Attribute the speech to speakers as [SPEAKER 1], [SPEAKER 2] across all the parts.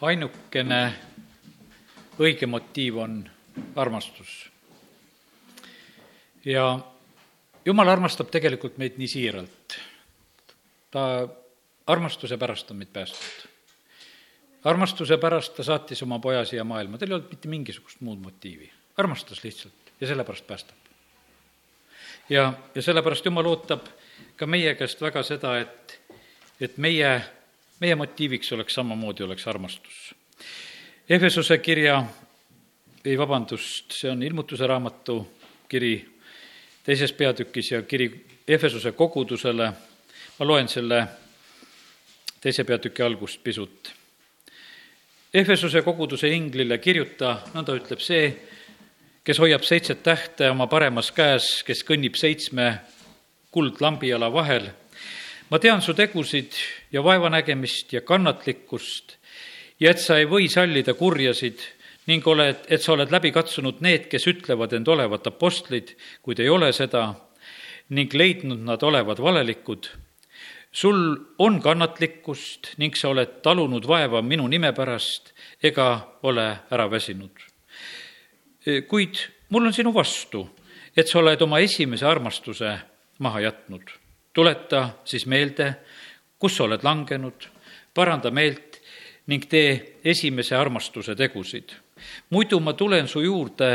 [SPEAKER 1] ainukene õige motiiv on armastus. ja jumal armastab tegelikult meid nii siiralt. ta armastuse pärast on meid päästnud. armastuse pärast ta saatis oma poja siia maailma, tal ei olnud mitte mingisugust muud motiivi, armastas lihtsalt ja sellepärast päästab. ja, ja sellepärast Jumal ootab ka meie käest väga seda, et, et meie, meie motiiviks oleks samamoodi, oleks armastus. Efesuse kirja, ei vabandust, see on ilmutuse raamatu kiri teises peatükis ja kiri Efesuse kogudusele, ma loen selle teise peatüki algust pisut. Efesuse koguduse inglile kirjuta, nõnda ütleb see, kes hoiab seitset tähte oma paremas käes, kes kõnnib seitsme kuldlambiala vahel. Ma tean su tegusid ja vaevanägemist ja kannatlikkust ja et sa ei või sallida kurjasid ning oled, et sa oled läbi katsunud need, kes ütlevad end olevat apostlid, kuid ei ole seda, ning leidnud nad olevat valelikud sul on kannatlikkust ning sa oled talunud vaeva minu nime pärast ega ole ära väsinud. kuid mul on sinu vastu, et sa oled oma esimese armastuse maha jätnud. Tuleta siis meelde, kus sa oled langenud, paranda meelt ning tee esimese armastuse tegusid. muidu ma tulen su juurde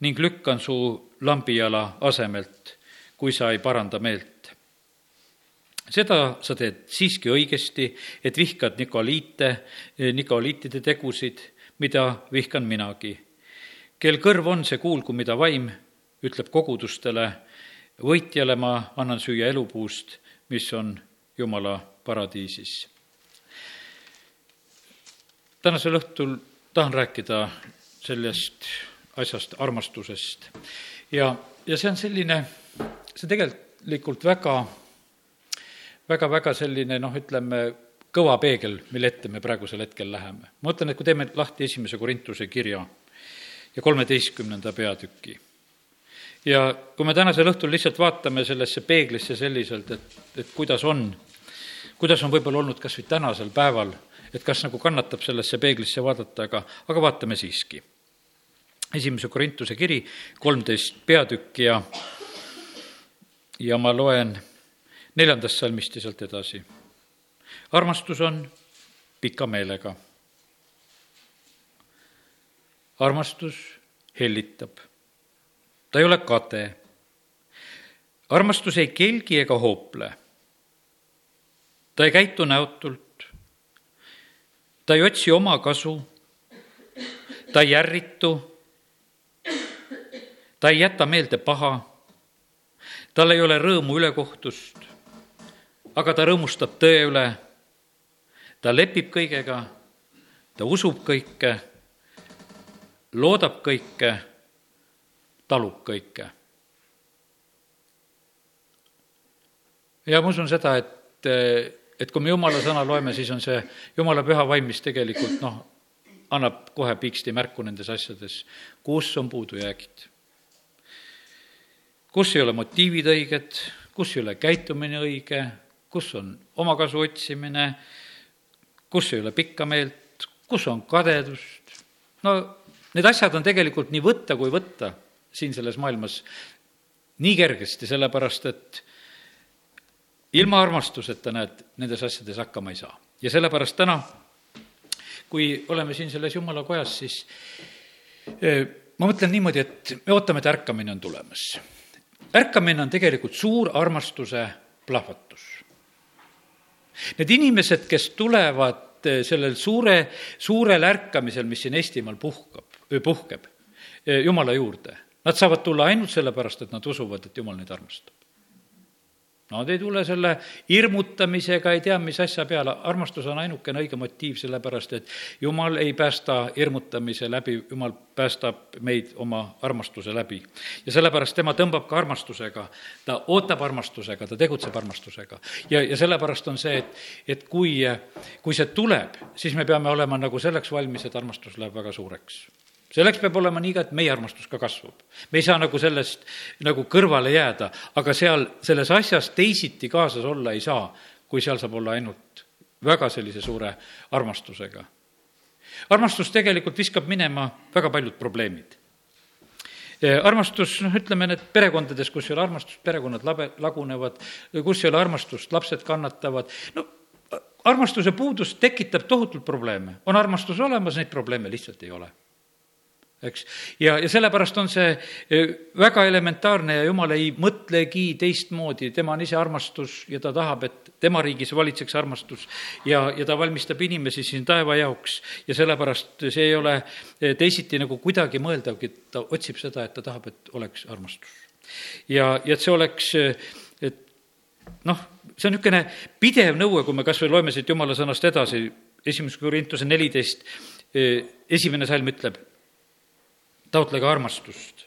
[SPEAKER 1] ning lükkan su lambijala asemelt, kui sa ei paranda meelt seda sa teed siiski õigesti, et vihkad Nikoliite, Nikoliitide tegusid, mida vihkan minagi. kel kõrv on, see kuulgu, mida vaim ütleb kogudustele, võitjale ma annan süüa elupuust, mis on Jumala paradiisis. tänasel õhtul tahan rääkida sellest asjast, armastusest. ja, ja see on selline, see tegelikult väga väga-väga selline noh, ütleme, kõva peegel, mille ette me praegusel hetkel läheme. ma mõtlen, et kui teeme lahti esimese Korintuse kirja ja kolmeteistkümnenda peatüki ja kui me tänasel õhtul lihtsalt vaatame sellesse peeglisse selliselt, et, et kuidas on, kuidas on võib-olla olnud kas või tänasel päeval, et kas nagu kannatab sellesse peeglisse vaadata, aga, aga vaatame siiski. esimese Korintuse kiri, kolmteist peatükki ja, ja ma loen neljandast salmist ja sealt edasi. armastus on pika meelega. armastus hellitab. Ta ei ole kade. armastus ei kelgi ega hoople. ta ei käitu näotult. ta ei otsi oma kasu. ta ei ärritu. ta ei jäta meelde paha tal ei ole rõõmu ülekohtust aga ta rõõmustab tõe üle, ta lepib kõigega, ta usub kõike, loodab kõike, talub kõike. ja ma usun seda, et, et kui me jumala sõna loeme, siis on see jumala püha vaim, mis tegelikult noh, annab kohe piksti märku nendes asjades, kus on puudujäägid. kus ei ole motiivid õiged, kus ei ole käitumine õige, kus on omakasu otsimine, kus ei ole pikka meelt, kus on kadedust, no need asjad on tegelikult nii võtta kui võtta siin selles maailmas nii kergesti, sellepärast et ilma armastuseta, näed, nendes asjades hakkama ei saa. ja sellepärast täna, kui oleme siin selles jumala kojas, siis eh, ma mõtlen niimoodi, et me ootame, et ärkamine on tulemas. ärkamine on tegelikult suur armastuse plahvatus. Need inimesed, kes tulevad eh, sellel suure, suurel ärkamisel, mis siin Eestimaal puhkab, puhkeb, eh, Jumala juurde, nad saavad tulla ainult sellepärast, et nad usuvad, et Jumal neid armastab. Nad ei tule selle hirmutamisega, ei tea, mis asja peale, armastus on ainukene õige motiiv, sellepärast et Jumal ei päästa hirmutamise läbi, Jumal päästab meid oma armastuse läbi. ja sellepärast tema tõmbab ka armastusega, ta ootab armastusega, ta tegutseb armastusega. ja, ja sellepärast on see, et, et kui, kui see tuleb, siis me peame olema nagu selleks valmis, et armastus läheb väga suureks selleks peab olema nii ka, et meie armastus ka kasvab. me ei saa nagu sellest nagu kõrvale jääda, aga seal selles asjas teisiti kaasas olla ei saa, kui seal saab olla ainult väga sellise suure armastusega. armastus tegelikult viskab minema väga paljud probleemid armastus, noh, ütleme need perekondades, kus ei ole armastust, perekonnad labe, lagunevad, kus ei ole armastust, lapsed kannatavad, no armastuse puudus tekitab tohutult probleeme. on armastus olemas, neid probleeme lihtsalt ei ole eks. ja, ja sellepärast on see e, väga elementaarne ja jumal ei mõtlegi teistmoodi, tema on ise armastus ja ta tahab, et tema riigis valitseks armastus ja, ja ta valmistab inimesi siin taeva jaoks ja sellepärast see ei ole e, teisiti nagu kuidagi mõeldavgi, ta otsib seda, et ta tahab, et oleks armastus. ja, ja et see oleks, e, et noh, see on niisugune pidev nõue, kui me kas või loeme siit jumala sõnast edasi, esimese Korintuse neliteist, esimene salm ütleb taotlege armastust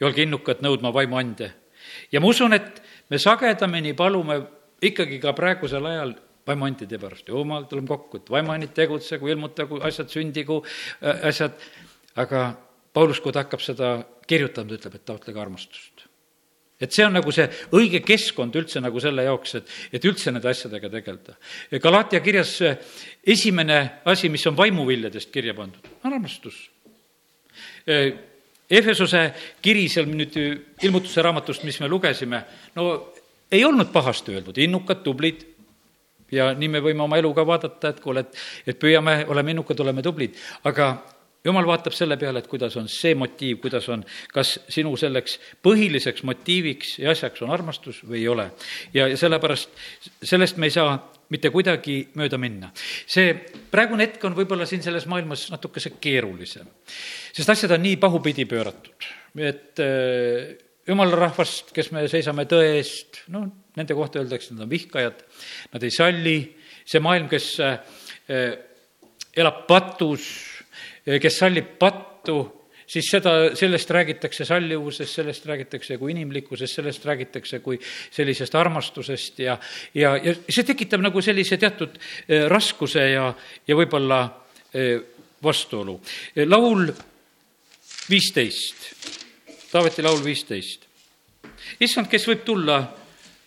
[SPEAKER 1] ja olge innukad nõudma vaimuande. ja ma usun, et me sagedamini palume ikkagi ka praegusel ajal vaimuantide pärast, jumal, tuleme kokku, et vaimuannid tegutsegu, ilmutagu asjad, sündigu äh, asjad, aga Paulus, kui ta hakkab seda kirjutama, ta ütleb, et taotlege armastust. et see on nagu see õige keskkond üldse nagu selle jaoks, et, et üldse nende asjadega tegeleda. Galatia kirjas esimene asi, mis on vaimuviljadest kirja pandud, on armastus Efesuse kiri seal nüüd ilmutuse raamatust, mis me lugesime, no ei olnud pahasti öeldud, innukad, tublid, ja nii me võime oma elu ka vaadata, et kuule, et, et püüame, oleme innukad, oleme tublid, aga jumal vaatab selle peale, et kuidas on see motiiv, kuidas on, kas sinu selleks põhiliseks motiiviks ja asjaks on armastus või ei ole. ja, ja sellepärast, sellest me ei saa mitte kuidagi mööda minna. see praegune hetk on võib-olla siin selles maailmas natukese keerulisem, sest asjad on nii pahupidi pööratud, et äh, jumala rahvast, kes me seisame tõe eest, noh, nende kohta öeldakse, nad on vihkajad, nad ei salli, see maailm, kes äh, elab patus, äh, kes sallib pattu, siis seda, sellest räägitakse sallivusest, sellest räägitakse kui inimlikkusest, sellest räägitakse kui sellisest armastusest ja, ja, ja see tekitab nagu sellise teatud eh, raskuse ja, ja võib-olla eh, vastuolu. laul viisteist, Taaveti laul viisteist. issand, kes võib tulla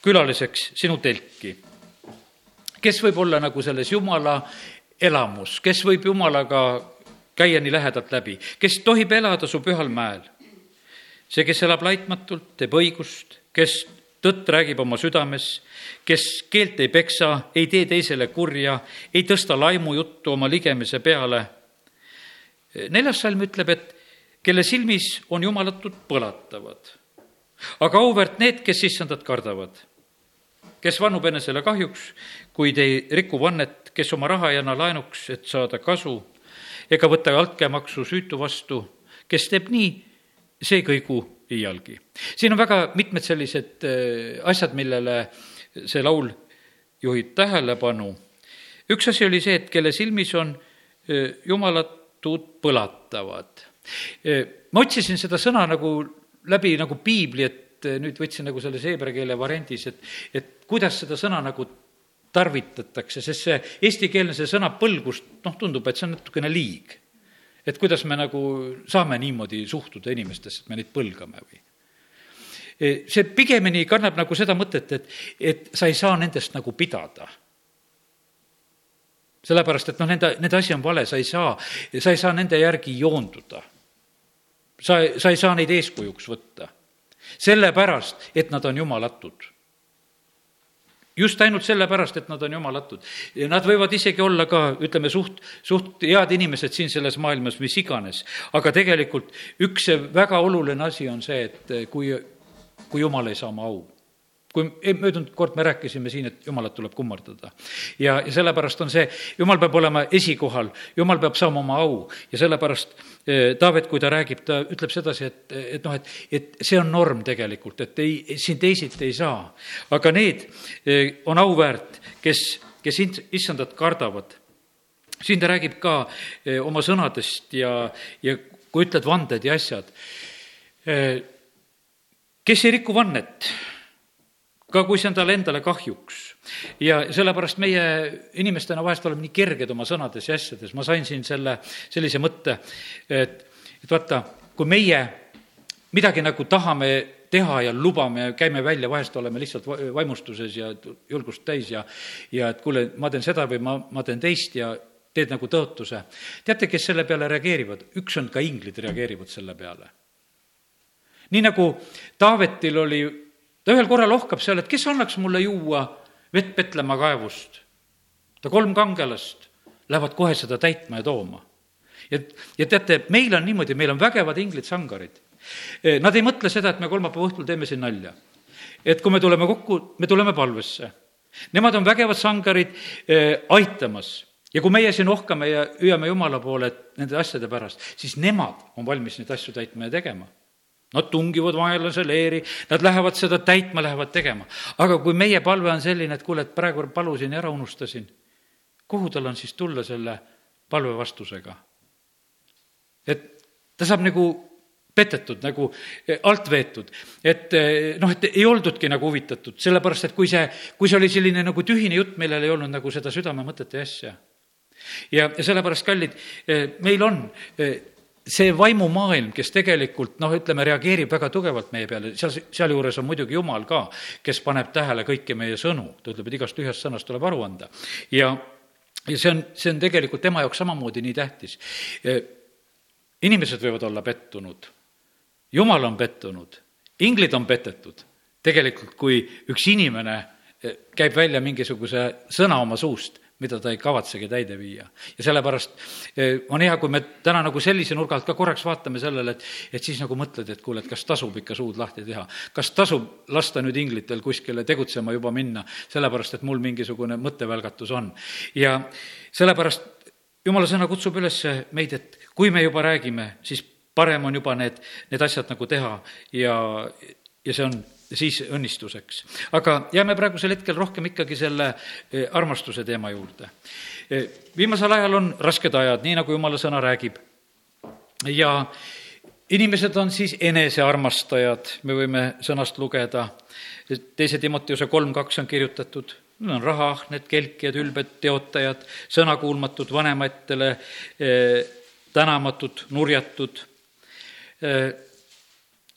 [SPEAKER 1] külaliseks sinu telki? kes võib olla nagu selles jumala elamus, kes võib jumalaga käia nii lähedalt läbi, kes tohib elada su pühal mäel. see, kes elab laitmatult, teeb õigust, kes tõtt räägib oma südames, kes keelt ei peksa, ei tee teisele kurja, ei tõsta laimujuttu oma ligemise peale. neljas salm ütleb, et kelle silmis on jumalatud põlatavad, aga auväärt need, kes issandat kardavad, kes vannub enesele kahjuks, kuid ei riku vannet, kes oma raha ei anna laenuks, et saada kasu ega võta altkäemaksu süütu vastu, kes teeb nii, see kõigu iialgi. siin on väga mitmed sellised äh, asjad, millele see laul juhib tähelepanu. üks asi oli see, et kelle silmis on äh, jumalatud põlatavad. Äh, ma otsisin seda sõna nagu läbi nagu piibli, et nüüd võtsin nagu selles heebrea keele variandis, et, et kuidas seda sõna nagu tarvitatakse, sest see eestikeelne, see sõna põlgust, noh, tundub, et see on natukene liig. et kuidas me nagu saame niimoodi suhtuda inimestesse, et me neid põlgame või? E, see pigemini kannab nagu seda mõtet, et, et sa ei saa nendest nagu pidada sellepärast, et noh, nende, nende asi on vale, sa ei saa, sa ei saa nende järgi joonduda. sa, sa ei saa neid eeskujuks võtta. sellepärast, et nad on jumalatud just ainult sellepärast, et nad on jumalatud. Nad võivad isegi olla ka, ütleme, suht, suht head inimesed siin selles maailmas, mis iganes. aga tegelikult üks väga oluline asi on see, et kui, kui jumal ei saa oma au kui möödunud kord me rääkisime siin, et jumalat tuleb kummardada. ja, ja sellepärast on see, jumal peab olema esikohal, jumal peab saama oma au ja sellepärast eh, Taavet, kui ta räägib, ta ütleb sedasi, et, et noh, et, et see on norm tegelikult, et ei, siin teisiti ei saa. aga need eh, on auväärt, kes, kes issandat kardavad. siin ta räägib ka eh, oma sõnadest ja, ja kui ütled vanded ja asjad, kes ei riku vannet ka kui see on talle endale kahjuks. ja sellepärast meie inimestena vahest oleme nii kerged oma sõnades ja asjades, ma sain siin selle, sellise mõtte, et, et vaata, kui meie midagi nagu tahame teha ja lubame käime välja, vahest oleme lihtsalt vaimustuses ja julgust täis ja ja et kuule, ma teen seda või ma, ma teen teist ja teed nagu tõotuse. teate, kes selle peale reageerivad? üks on ka inglid reageerivad selle peale. nii nagu Taavetil oli, ta ühel korral ohkab seal, et kes annaks mulle juua vett Petlemma kaevust. ta kolm kangelast lähevad kohe seda täitma ja tooma. ja, ja teate, meil on niimoodi, meil on vägevad inglid, sangarid. Nad ei mõtle seda, et me kolmapäeva õhtul teeme siin nalja. et kui me tuleme kokku, me tuleme palvesse. Nemad on vägevad sangarid äh, aitamas ja kui meie siin ohkame ja hüüame Jumala poole nende asjade pärast, siis nemad on valmis neid asju täitma ja tegema. Nad tungivad vaenlase leeri, nad lähevad seda täitma, lähevad tegema. aga kui meie palve on selline, et kuule, et praegu palusin ja ära unustasin, kuhu tal on siis tulla selle palve vastusega? et ta saab nagu petetud, nagu eh, alt veetud. et eh, noh, et ei oldudki nagu huvitatud, sellepärast et kui see, kui see oli selline nagu tühine jutt, millel ei olnud nagu seda südamemõtet ja asja ja, sellepärast, kallid, eh, meil on see vaimumaailm, kes tegelikult noh, ütleme, reageerib väga tugevalt meie peale, seal, sealjuures on muidugi Jumal ka, kes paneb tähele kõiki meie sõnu, ta ütleb, et igast tühjast sõnast tuleb aru anda. ja, ja see on, see on tegelikult tema jaoks samamoodi nii tähtis. Eh, inimesed võivad olla pettunud, Jumal on pettunud, inglid on petetud, tegelikult kui üks inimene käib välja mingisuguse sõna oma suust, mida ta ei kavatsegi täide viia. ja sellepärast eh, on hea, kui me täna nagu sellise nurga alt ka korraks vaatame sellele, et, et siis nagu mõtled, et kuule, et kas tasub ikka suud lahti teha. kas tasub lasta nüüd inglitel kuskile tegutsema juba minna, sellepärast et mul mingisugune mõttevälgatus on. ja sellepärast jumala sõna kutsub üles meid, et kui me juba räägime, siis parem on juba need, need asjad nagu teha ja, ja see on siis õnnistuseks. aga jääme praegusel hetkel rohkem ikkagi selle eh, armastuse teema juurde. Eh, viimasel ajal on rasked ajad, nii nagu jumala sõna räägib. ja inimesed on siis enesearmastajad, me võime sõnast lugeda, teise Timoteuse kolm kaks on kirjutatud, need on rahaahned, kelkijad, ülbed teotajad, sõnakuulmatud vanematele, eh, tänamatud, nurjatud.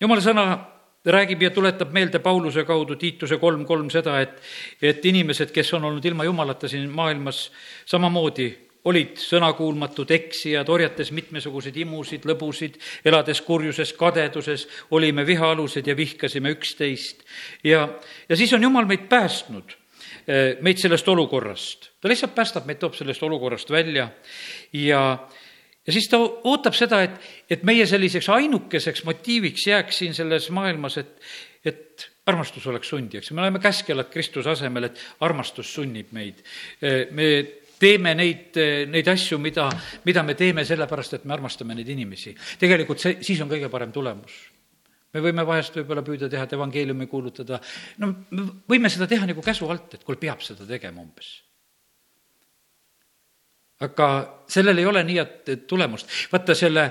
[SPEAKER 1] jumala sõna räägib ja tuletab meelde Pauluse kaudu Tiituse kolm kolm seda, et, et inimesed, kes on olnud ilma Jumalata siin maailmas, samamoodi olid sõnakuulmatud eksijad, orjates mitmesuguseid imusid, lõbusid, elades kurjuses, kadeduses, olime vihaalused ja vihkasime üksteist. ja, ja siis on Jumal meid päästnud, eh, meid sellest olukorrast. ta lihtsalt päästab meid, toob sellest olukorrast välja ja ja siis ta ootab seda, et, et meie selliseks ainukeseks motiiviks jääks siin selles maailmas, et, et armastus oleks sundijaks. me oleme käskjalad Kristuse asemel, et armastus sunnib meid. me teeme neid, neid asju, mida, mida me teeme sellepärast, et me armastame neid inimesi. tegelikult see, siis on kõige parem tulemus me võime vahest võib-olla püüda teha, et evangeeliumi kuulutada, no me võime seda teha nagu käsu alt, et kuule, peab seda tegema umbes aga sellel ei ole nii, et, et tulemust. vaata, selle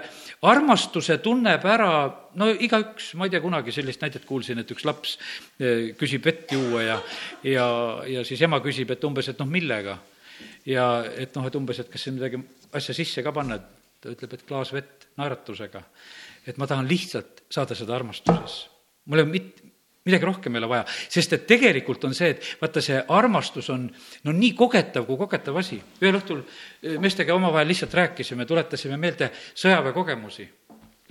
[SPEAKER 1] armastuse tunneb ära, no igaüks, ma ei tea, kunagi sellist näidet kuulsin, et üks laps eh, küsib vett juua ja, ja, ja siis ema küsib, et umbes, et noh, millega. ja et noh, et umbes, et kas siin midagi asja sisse ka panna, ta ütleb, et klaas vett naeratusega. et ma tahan lihtsalt saada seda armastuses. mul ei ole mit-, midagi rohkem ei ole vaja, sest et tegelikult on see, et vaata, see armastus on no nii kogetav kui kogetav asi. ühel õhtul eh, meestega omavahel lihtsalt rääkisime, tuletasime meelde sõjaväekogemusi.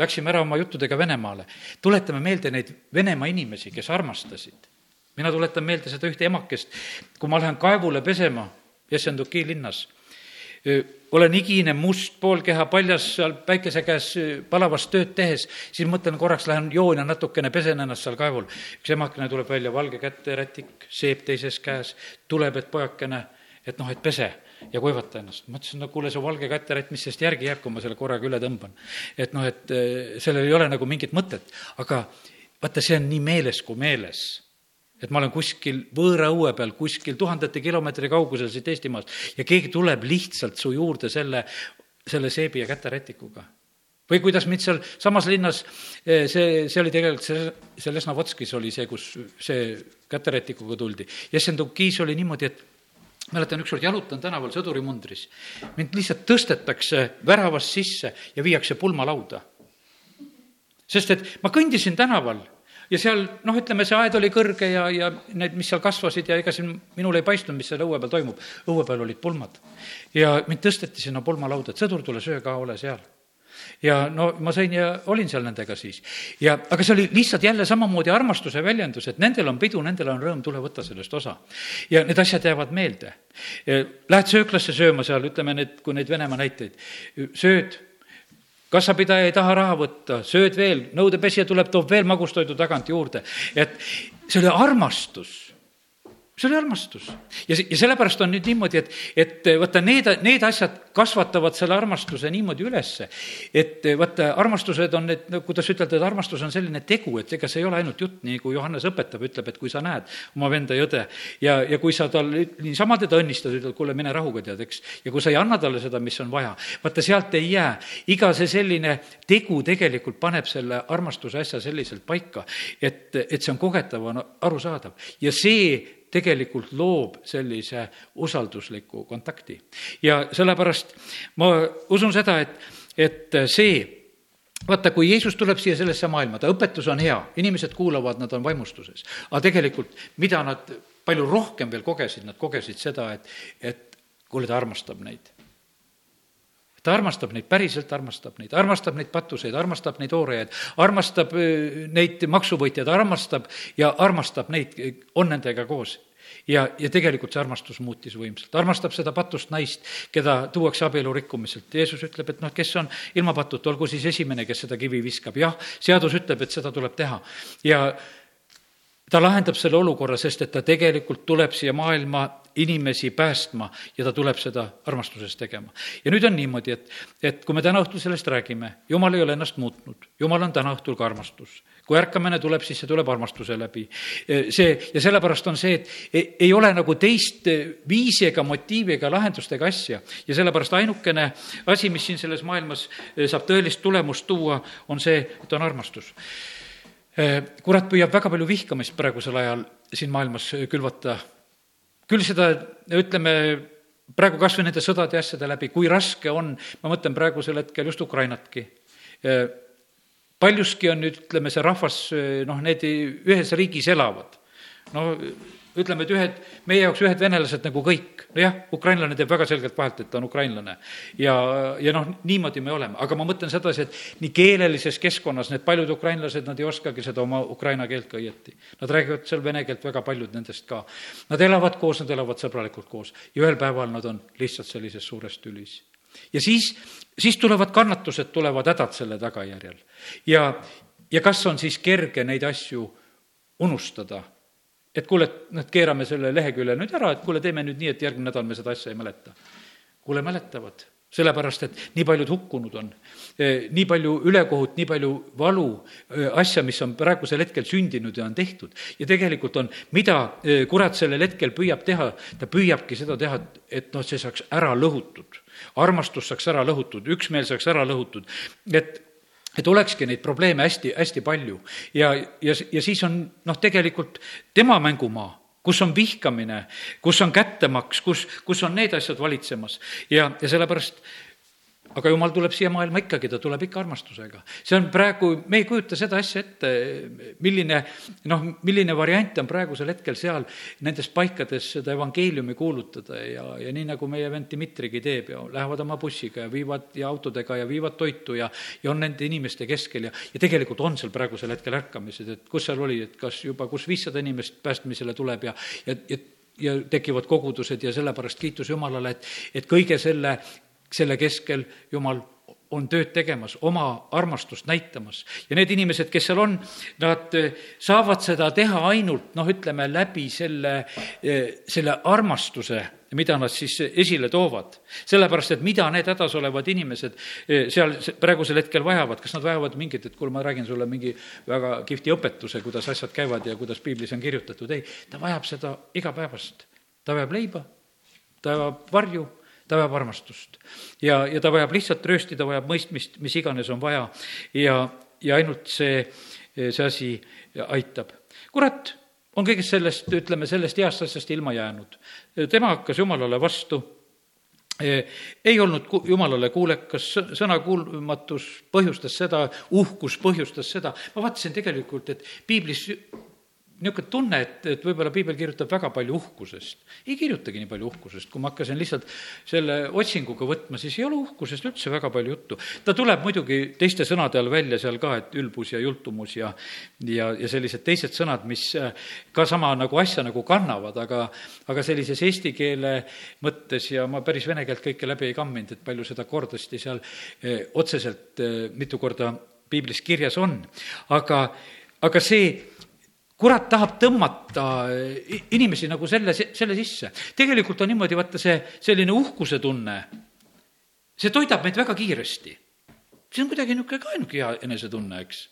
[SPEAKER 1] Läksime ära oma juttudega Venemaale. tuletame meelde neid Venemaa inimesi, kes armastasid. mina tuletan meelde seda ühte emakest, kui ma lähen kaevule pesema Jessenduki linnas olen higine, must, poolkeha paljas seal päikese käes palavas tööd tehes, siis mõtlen korraks, lähen joon ja natukene pesen ennast seal kaevul. üks emakene tuleb välja, valge käterätik, seep teises käes, tuleb, et pojakene, et noh, et pese ja kuivata ennast. ma ütlesin, no kuule, see valge käterätt, mis sellest järgi jääb, kui ma selle korraga üle tõmban. et noh, et sellel ei ole nagu mingit mõtet, aga vaata, see on nii meeles kui meeles et ma olen kuskil võõra õue peal, kuskil tuhandete kilomeetri kaugusel siit Eestimaast ja keegi tuleb lihtsalt su juurde selle, selle seebi ja käterätikuga. või kuidas mind seal samas linnas, eh, see, see oli tegelikult see, see Lesnovotskis oli see, kus see käterätikuga tuldi. Jessendukis oli niimoodi, et mäletan, ükskord jalutan tänaval sõdurimundris. mind lihtsalt tõstetakse väravast sisse ja viiakse pulmalauda. sest et ma kõndisin tänaval ja seal noh, ütleme, see aed oli kõrge ja, ja need, mis seal kasvasid ja ega siin minul ei paistnud, mis seal õue peal toimub. õue peal olid pulmad ja mind tõsteti sinna pulmalauda, et sõdur, tule söö ka, ole seal ja no ma sain ja olin seal nendega siis. ja, aga see oli lihtsalt jälle samamoodi armastuse väljendus, et nendel on pidu, nendel on rõõm, tule võta sellest osa. ja need asjad jäävad meelde. Lähed sööklasse sööma seal, ütleme need, kui neid Venemaa näiteid, sööd, kassapidaja ei taha raha võtta, sööd veel, nõudepesija tuleb, toob veel magustoidu tagant juurde, et see oli armastus see oli armastus. ja, ja sellepärast on nüüd niimoodi, et, et vaata, need, need asjad kasvatavad selle armastuse niimoodi ülesse, et vaata, armastused on need, no kuidas ütelda, et armastus on selline tegu, et ega see ei ole ainult jutt, nii kui Johannes õpetab, ütleb, et kui sa näed oma venda ja õde ja, ja kui sa tal niisama teda õnnistad, ütled, kuule, mine rahuga, tead, eks, ja kui sa ei anna talle seda, mis on vaja, vaata, sealt ei jää. iga see selline tegu tegelikult paneb selle armastuse asja selliselt paika, et, et see on kogetav, on arusaadav ja see tegelikult loob sellise usaldusliku kontakti. ja sellepärast ma usun seda, et, et see, vaata, kui Jeesus tuleb siia sellesse maailma, ta õpetus on hea, inimesed kuulavad, nad on vaimustuses. aga tegelikult, mida nad palju rohkem veel kogesid, nad kogesid seda, et, et kuule, ta armastab neid ta armastab neid, päriselt armastab neid, armastab neid patuseid, armastab neid oorejaid, armastab neid maksuvõtjaid, armastab ja armastab neid, on nendega koos ja, ja tegelikult see armastus muutis võimsalt, armastab seda patust naist, keda tuuakse abielu rikkumiselt. Jeesus ütleb, et noh, kes on ilma patuta, olgu siis esimene, kes seda kivi viskab. jah, seadus ütleb, et seda tuleb teha ja ta lahendab selle olukorra, sest et ta tegelikult tuleb siia maailma inimesi päästma ja ta tuleb seda armastusest tegema. ja nüüd on niimoodi, et, et kui me täna õhtul sellest räägime, jumal ei ole ennast muutnud, jumal on täna õhtul ka armastus. kui ärkamine tuleb, siis see tuleb armastuse läbi. see, ja sellepärast on see, et ei, ei ole nagu teist viisi ega motiivi ega lahendust ega asja. ja sellepärast ainukene asi, mis siin selles maailmas saab tõelist tulemust tuua, on see, et on armastus kurat püüab väga palju vihkamist praegusel ajal siin maailmas külvata küll seda, ütleme, praegu kas või nende sõdade ja asjade läbi, kui raske on, ma mõtlen praegusel hetkel just Ukrainatki, paljuski on nüüd, ütleme, see rahvas, noh, need ühes riigis elavad. no ütleme, et ühed, meie jaoks ühed venelased nagu kõik, nojah, ukrainlane teeb väga selgelt vahet, et ta on ukrainlane. ja, ja noh, niimoodi me oleme, aga ma mõtlen sedasi, et nii keelelises keskkonnas need paljud ukrainlased, nad ei oskagi seda oma ukraina keelt ka õieti. Nad räägivad seal vene keelt, väga paljud nendest ka. Nad elavad koos, nad elavad sõbralikult koos ja ühel päeval nad on lihtsalt sellises suures tülis. ja siis, siis tulevad kannatused, tulevad hädad selle tagajärjel. ja, ja kas on siis kerge neid asju unustada et kuule, et noh, et keerame selle lehekülje nüüd ära, et kuule, teeme nüüd nii, et järgmine nädal me seda asja ei mäleta. kuule, mäletavad, sellepärast et nii paljud hukkunud on, e, nii palju ülekohut, nii palju valu, e, asja, mis on praegusel hetkel sündinud ja on tehtud. ja tegelikult on, mida e, kurat sellel hetkel püüab teha, ta püüabki seda teha, et noh, see saaks ära lõhutud. armastus saaks ära lõhutud, üksmeel saaks ära lõhutud, et et olekski neid probleeme hästi, hästi palju. Ja, ja, ja siis on noh, tegelikult tema mängumaa, kus on vihkamine, kus on kättemaks, kus, kus on need asjad valitsemas. Ja, ja sellepärast aga jumal tuleb siia maailma ikkagi, ta tuleb ikka armastusega. see on praegu, me ei kujuta seda asja ette, milline noh, milline variant on praegusel hetkel seal nendes paikades seda evangeeliumi kuulutada ja, ja nii, nagu meie vend Dmitrigi teeb ja lähevad oma bussiga ja viivad ja autodega ja viivad toitu ja ja on nende inimeste keskel ja, ja tegelikult on seal praegusel hetkel ärkamised, et kus seal oli, et kas juba, kus viissada inimest päästmisele tuleb ja, ja, ja ja tekivad kogudused ja sellepärast kiitus Jumalale, et, et kõige selle selle keskel Jumal on tööd tegemas, oma armastust näitamas. ja need inimesed, kes seal on, nad eh, saavad seda teha ainult noh, ütleme läbi selle, eh, selle armastuse, mida nad siis esile toovad. sellepärast, et mida need hädas olevad inimesed eh, seal praegusel hetkel vajavad, kas nad vajavad mingit, et kuule, ma räägin sulle mingi väga kihvti õpetuse, kuidas asjad käivad ja kuidas piiblis on kirjutatud, ei, ta vajab seda igapäevast. ta vajab leiba, ta vajab varju ta vajab armastust. ja, ja ta vajab lihtsalt röösti, ta vajab mõistmist, mis iganes on vaja ja, ja ainult see, see asi aitab. kurat on kõigest sellest, ütleme, sellest heast asjast ilma jäänud. tema hakkas Jumalale vastu ei olnud ku-, jumalale kuulekas, sõnakuulmatus põhjustas seda, uhkus põhjustas seda, ma vaatasin tegelikult, et piiblis niisugune tunne, et, et võib-olla piibel kirjutab väga palju uhkusest. ei kirjutagi nii palju uhkusest, kui ma hakkasin lihtsalt selle otsinguga võtma, siis ei ole uhkusest üldse väga palju juttu. ta tuleb muidugi teiste sõnade all välja seal ka, et ülbus ja jultumus ja ja, ja sellised teised sõnad, mis äh, ka sama nagu asja nagu kannavad, aga aga sellises eesti keele mõttes ja ma päris vene keelt kõike läbi ei kamminud, et palju seda kordasti seal eh, otseselt eh, mitu korda piiblis kirjas on. aga, aga see kurat tahab tõmmata inimesi nagu selle, selle sisse. tegelikult on niimoodi, vaata see selline uhkuse tunne, see toidab meid väga kiiresti. see on kuidagi niisugune ka niisugune hea enesetunne, eks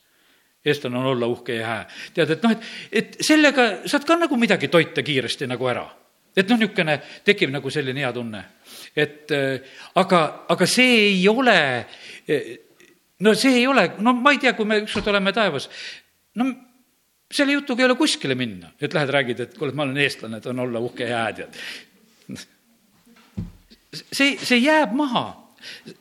[SPEAKER 1] eestlane on olla uhke ja hää. tead, et noh, et, et sellega saad ka nagu midagi toita kiiresti nagu ära. et noh, niisugune tekib nagu selline hea tunne. et aga, aga see ei ole, no see ei ole, no ma ei tea, kui me ükskord oleme taevas, no selle jutuga ei ole kuskile minna, et lähed räägid, et kuule, ma olen eestlane, on olla uhke ja hää, tead. see, see jääb maha.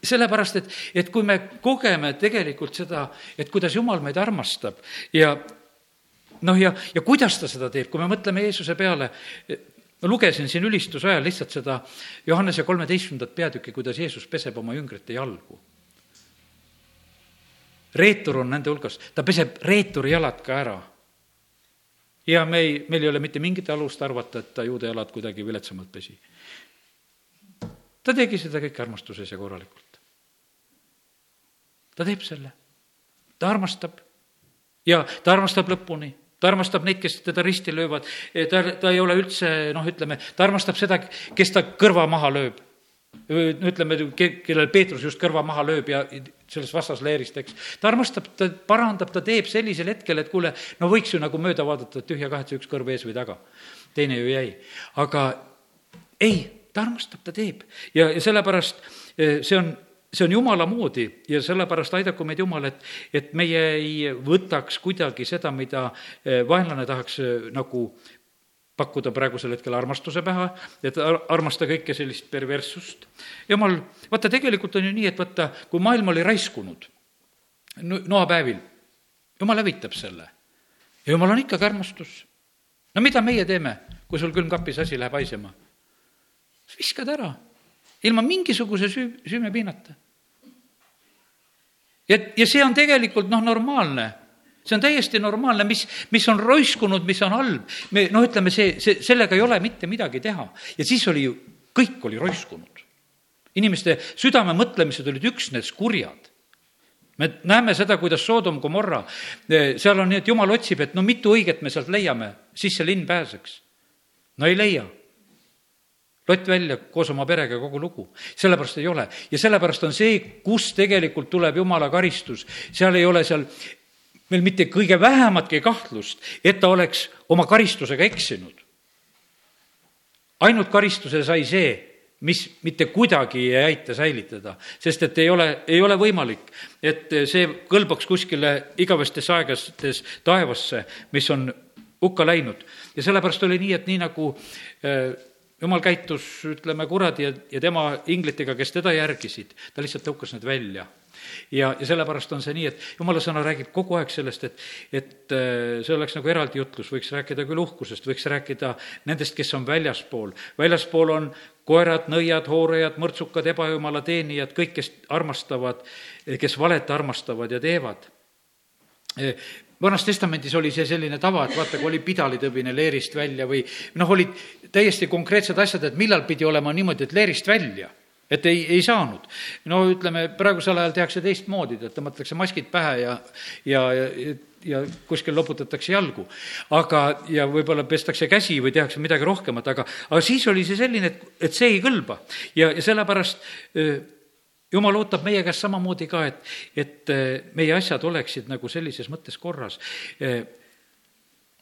[SPEAKER 1] Sellepärast, et, et kui me kogeme tegelikult seda, et kuidas Jumal meid armastab ja noh, ja, ja kuidas ta seda teeb, kui me mõtleme Jeesuse peale, ma lugesin siin ülistuse ajal lihtsalt seda Johannese kolmeteistkümnendat peatükki, kuidas Jeesus peseb oma jüngrite jalgu. reetur on nende hulgas, ta peseb reeturi jalad ka ära ja me ei, meil ei ole mitte mingit alust arvata, et ta juude jalad kuidagi viletsamalt pesi. ta tegi seda kõike armastuses ja korralikult. ta teeb selle, ta armastab. Ja ta armastab lõpuni. Ta armastab neid, kes teda risti löövad, ta, ta ei ole üldse noh, ütleme, ta armastab seda, kes ta kõrva maha lööb. Ütleme, kellel Peetrus just kõrva maha lööb ja sellest vastasleerist, eks. ta armastab, ta parandab, ta teeb sellisel hetkel, et kuule, no võiks ju nagu mööda vaadata, et tühja kahetse üks kõrv ees või taga. teine ju jäi. aga ei, ta armastab, ta teeb ja, ja sellepärast eh, see on see on jumala moodi ja sellepärast aidaku meid Jumal, et, et meie ei võtaks kuidagi seda, mida eh, vaenlane tahaks eh, nagu pakkuda praegusel hetkel armastuse pähe, et armasta kõike sellist perverssust. jumal, vaata, tegelikult on ju nii, et vaata, kui maailm oli raiskunud noapäevil, jumal hävitab selle. ja jumal on ikkagi armastus. no mida meie teeme, kui sul külmkapis asi läheb haisema? viskad ära, ilma mingisuguse süü, süümepiinata. ja, ja see on tegelikult noh, normaalne see on täiesti normaalne, mis, mis on roiskunud, mis on halb. me noh, ütleme see, see, sellega ei ole mitte midagi teha. ja siis oli ju, kõik oli roiskunud. inimeste südame mõtlemised olid üksnes kurjad. me näeme seda, kuidas Soodom, Gomorra, eh, seal on nii, et jumal otsib, et no mitu õiget me sealt leiame, siis see linn pääseks. no ei leia lott välja koos oma perega ja kogu lugu. sellepärast ei ole. ja sellepärast on see, kus tegelikult tuleb jumala karistus. seal ei ole seal meil mitte kõige vähematki kahtlust, et ta oleks oma karistusega eksinud. ainult karistuse sai see, mis mitte kuidagi ei aita säilitada, sest et ei ole, ei ole võimalik, et see kõlbaks kuskile igavestes aegastes taevasse, mis on hukka läinud. ja sellepärast oli nii, et nii nagu äh, jumal käitus, ütleme, kuradi ja, ja tema inglitega, kes teda järgisid, ta lihtsalt tõukas need välja ja, ja sellepärast on see nii, et jumala sõna räägib kogu aeg sellest, et, et äh, see oleks nagu eraldi jutlus, võiks rääkida küll uhkusest, võiks rääkida nendest, kes on väljaspool. väljaspool on koerad, nõiad, hoorajad, mõrtsukad, ebajumala teenijad, kõik, kes armastavad, kes valet armastavad ja teevad. Vanas testamendis oli see selline tava, et vaata, kui oli pidalitõbine leerist välja või noh, olid täiesti konkreetsed asjad, et millal pidi olema niimoodi, et leerist välja et ei, ei saanud. no ütleme, praegusel ajal tehakse teistmoodi, et tõmmatakse maskid pähe ja, ja, ja ja kuskil loputatakse jalgu. aga, ja võib-olla pestakse käsi või tehakse midagi rohkemat, aga, aga siis oli see selline, et, et see ei kõlba. ja, ja sellepärast jumal ootab meie käest samamoodi ka, et, et meie asjad oleksid nagu sellises mõttes korras.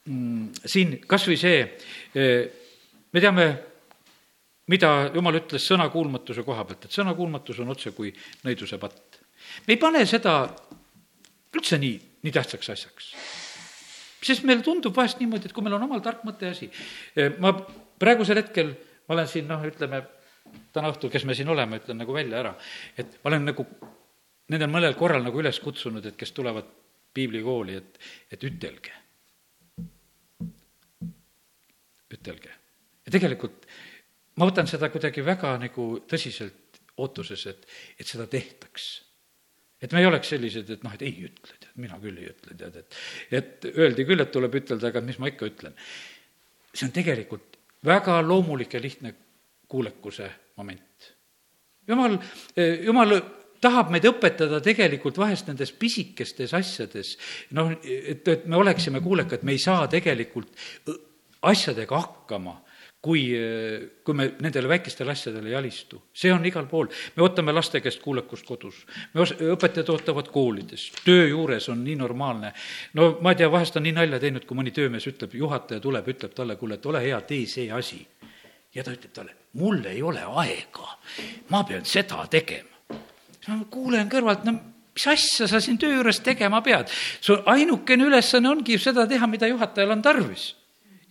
[SPEAKER 1] Mm, siin kas või see, me teame, mida jumal ütles sõnakuulmatuse koha pealt, et sõnakuulmatus on otse kui nõiduse patt. me ei pane seda üldse nii, nii tähtsaks asjaks. sest meile tundub vahest niimoodi, et kui meil on omal tark mõte asi, ma praegusel hetkel, ma olen siin noh, ütleme, täna õhtul, kes me siin oleme, ütlen nagu välja ära, et ma olen nagu nendel mõnel korral nagu üles kutsunud, et kes tulevad piiblikooli, et, et ütelge. ütelge. ja tegelikult ma võtan seda kuidagi väga nagu tõsiselt ootuses, et, et seda tehtaks. et me ei oleks sellised, et noh, et ei ütle, tead, mina küll ei ütle, tead, et et öeldi küll, et tuleb ütelda, aga mis ma ikka ütlen. see on tegelikult väga loomulik ja lihtne kuulekuse moment. jumal, jumal tahab meid õpetada tegelikult vahest nendes pisikestes asjades, noh, et, et me oleksime kuulekad, me ei saa tegelikult asjadega hakkama kui, kui me nendele väikestele asjadele ei alistu. see on igal pool. me ootame laste käest kuulekust kodus. me os-, õpetajad ootavad koolides, töö juures on nii normaalne. no ma ei tea, vahest on nii nalja teinud, kui mõni töömees ütleb, juhataja tuleb, ütleb talle, kuule, et ole hea, tee see asi. ja ta ütleb talle, mul ei ole aega, ma pean seda tegema. siis ma kuulen kõrvalt, no mis asja sa siin töö juures tegema pead? su ainukene ülesanne ongi seda teha, mida juhatajal on tarvis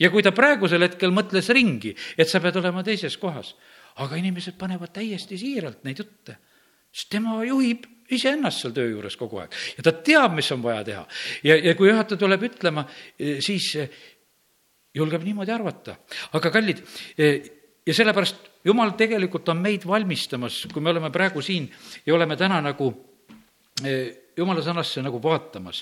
[SPEAKER 1] ja kui ta praegusel hetkel mõtles ringi, et sa pead olema teises kohas, aga inimesed panevad täiesti siiralt neid jutte, sest tema juhib iseennast seal töö juures kogu aeg ja ta teab, mis on vaja teha. ja, ja kui juhataja tuleb ütlema, eh, siis eh, julgeb niimoodi arvata. aga kallid, eh, ja sellepärast jumal tegelikult on meid valmistamas, kui me oleme praegu siin ja oleme täna nagu jumala sõnasse nagu vaatamas,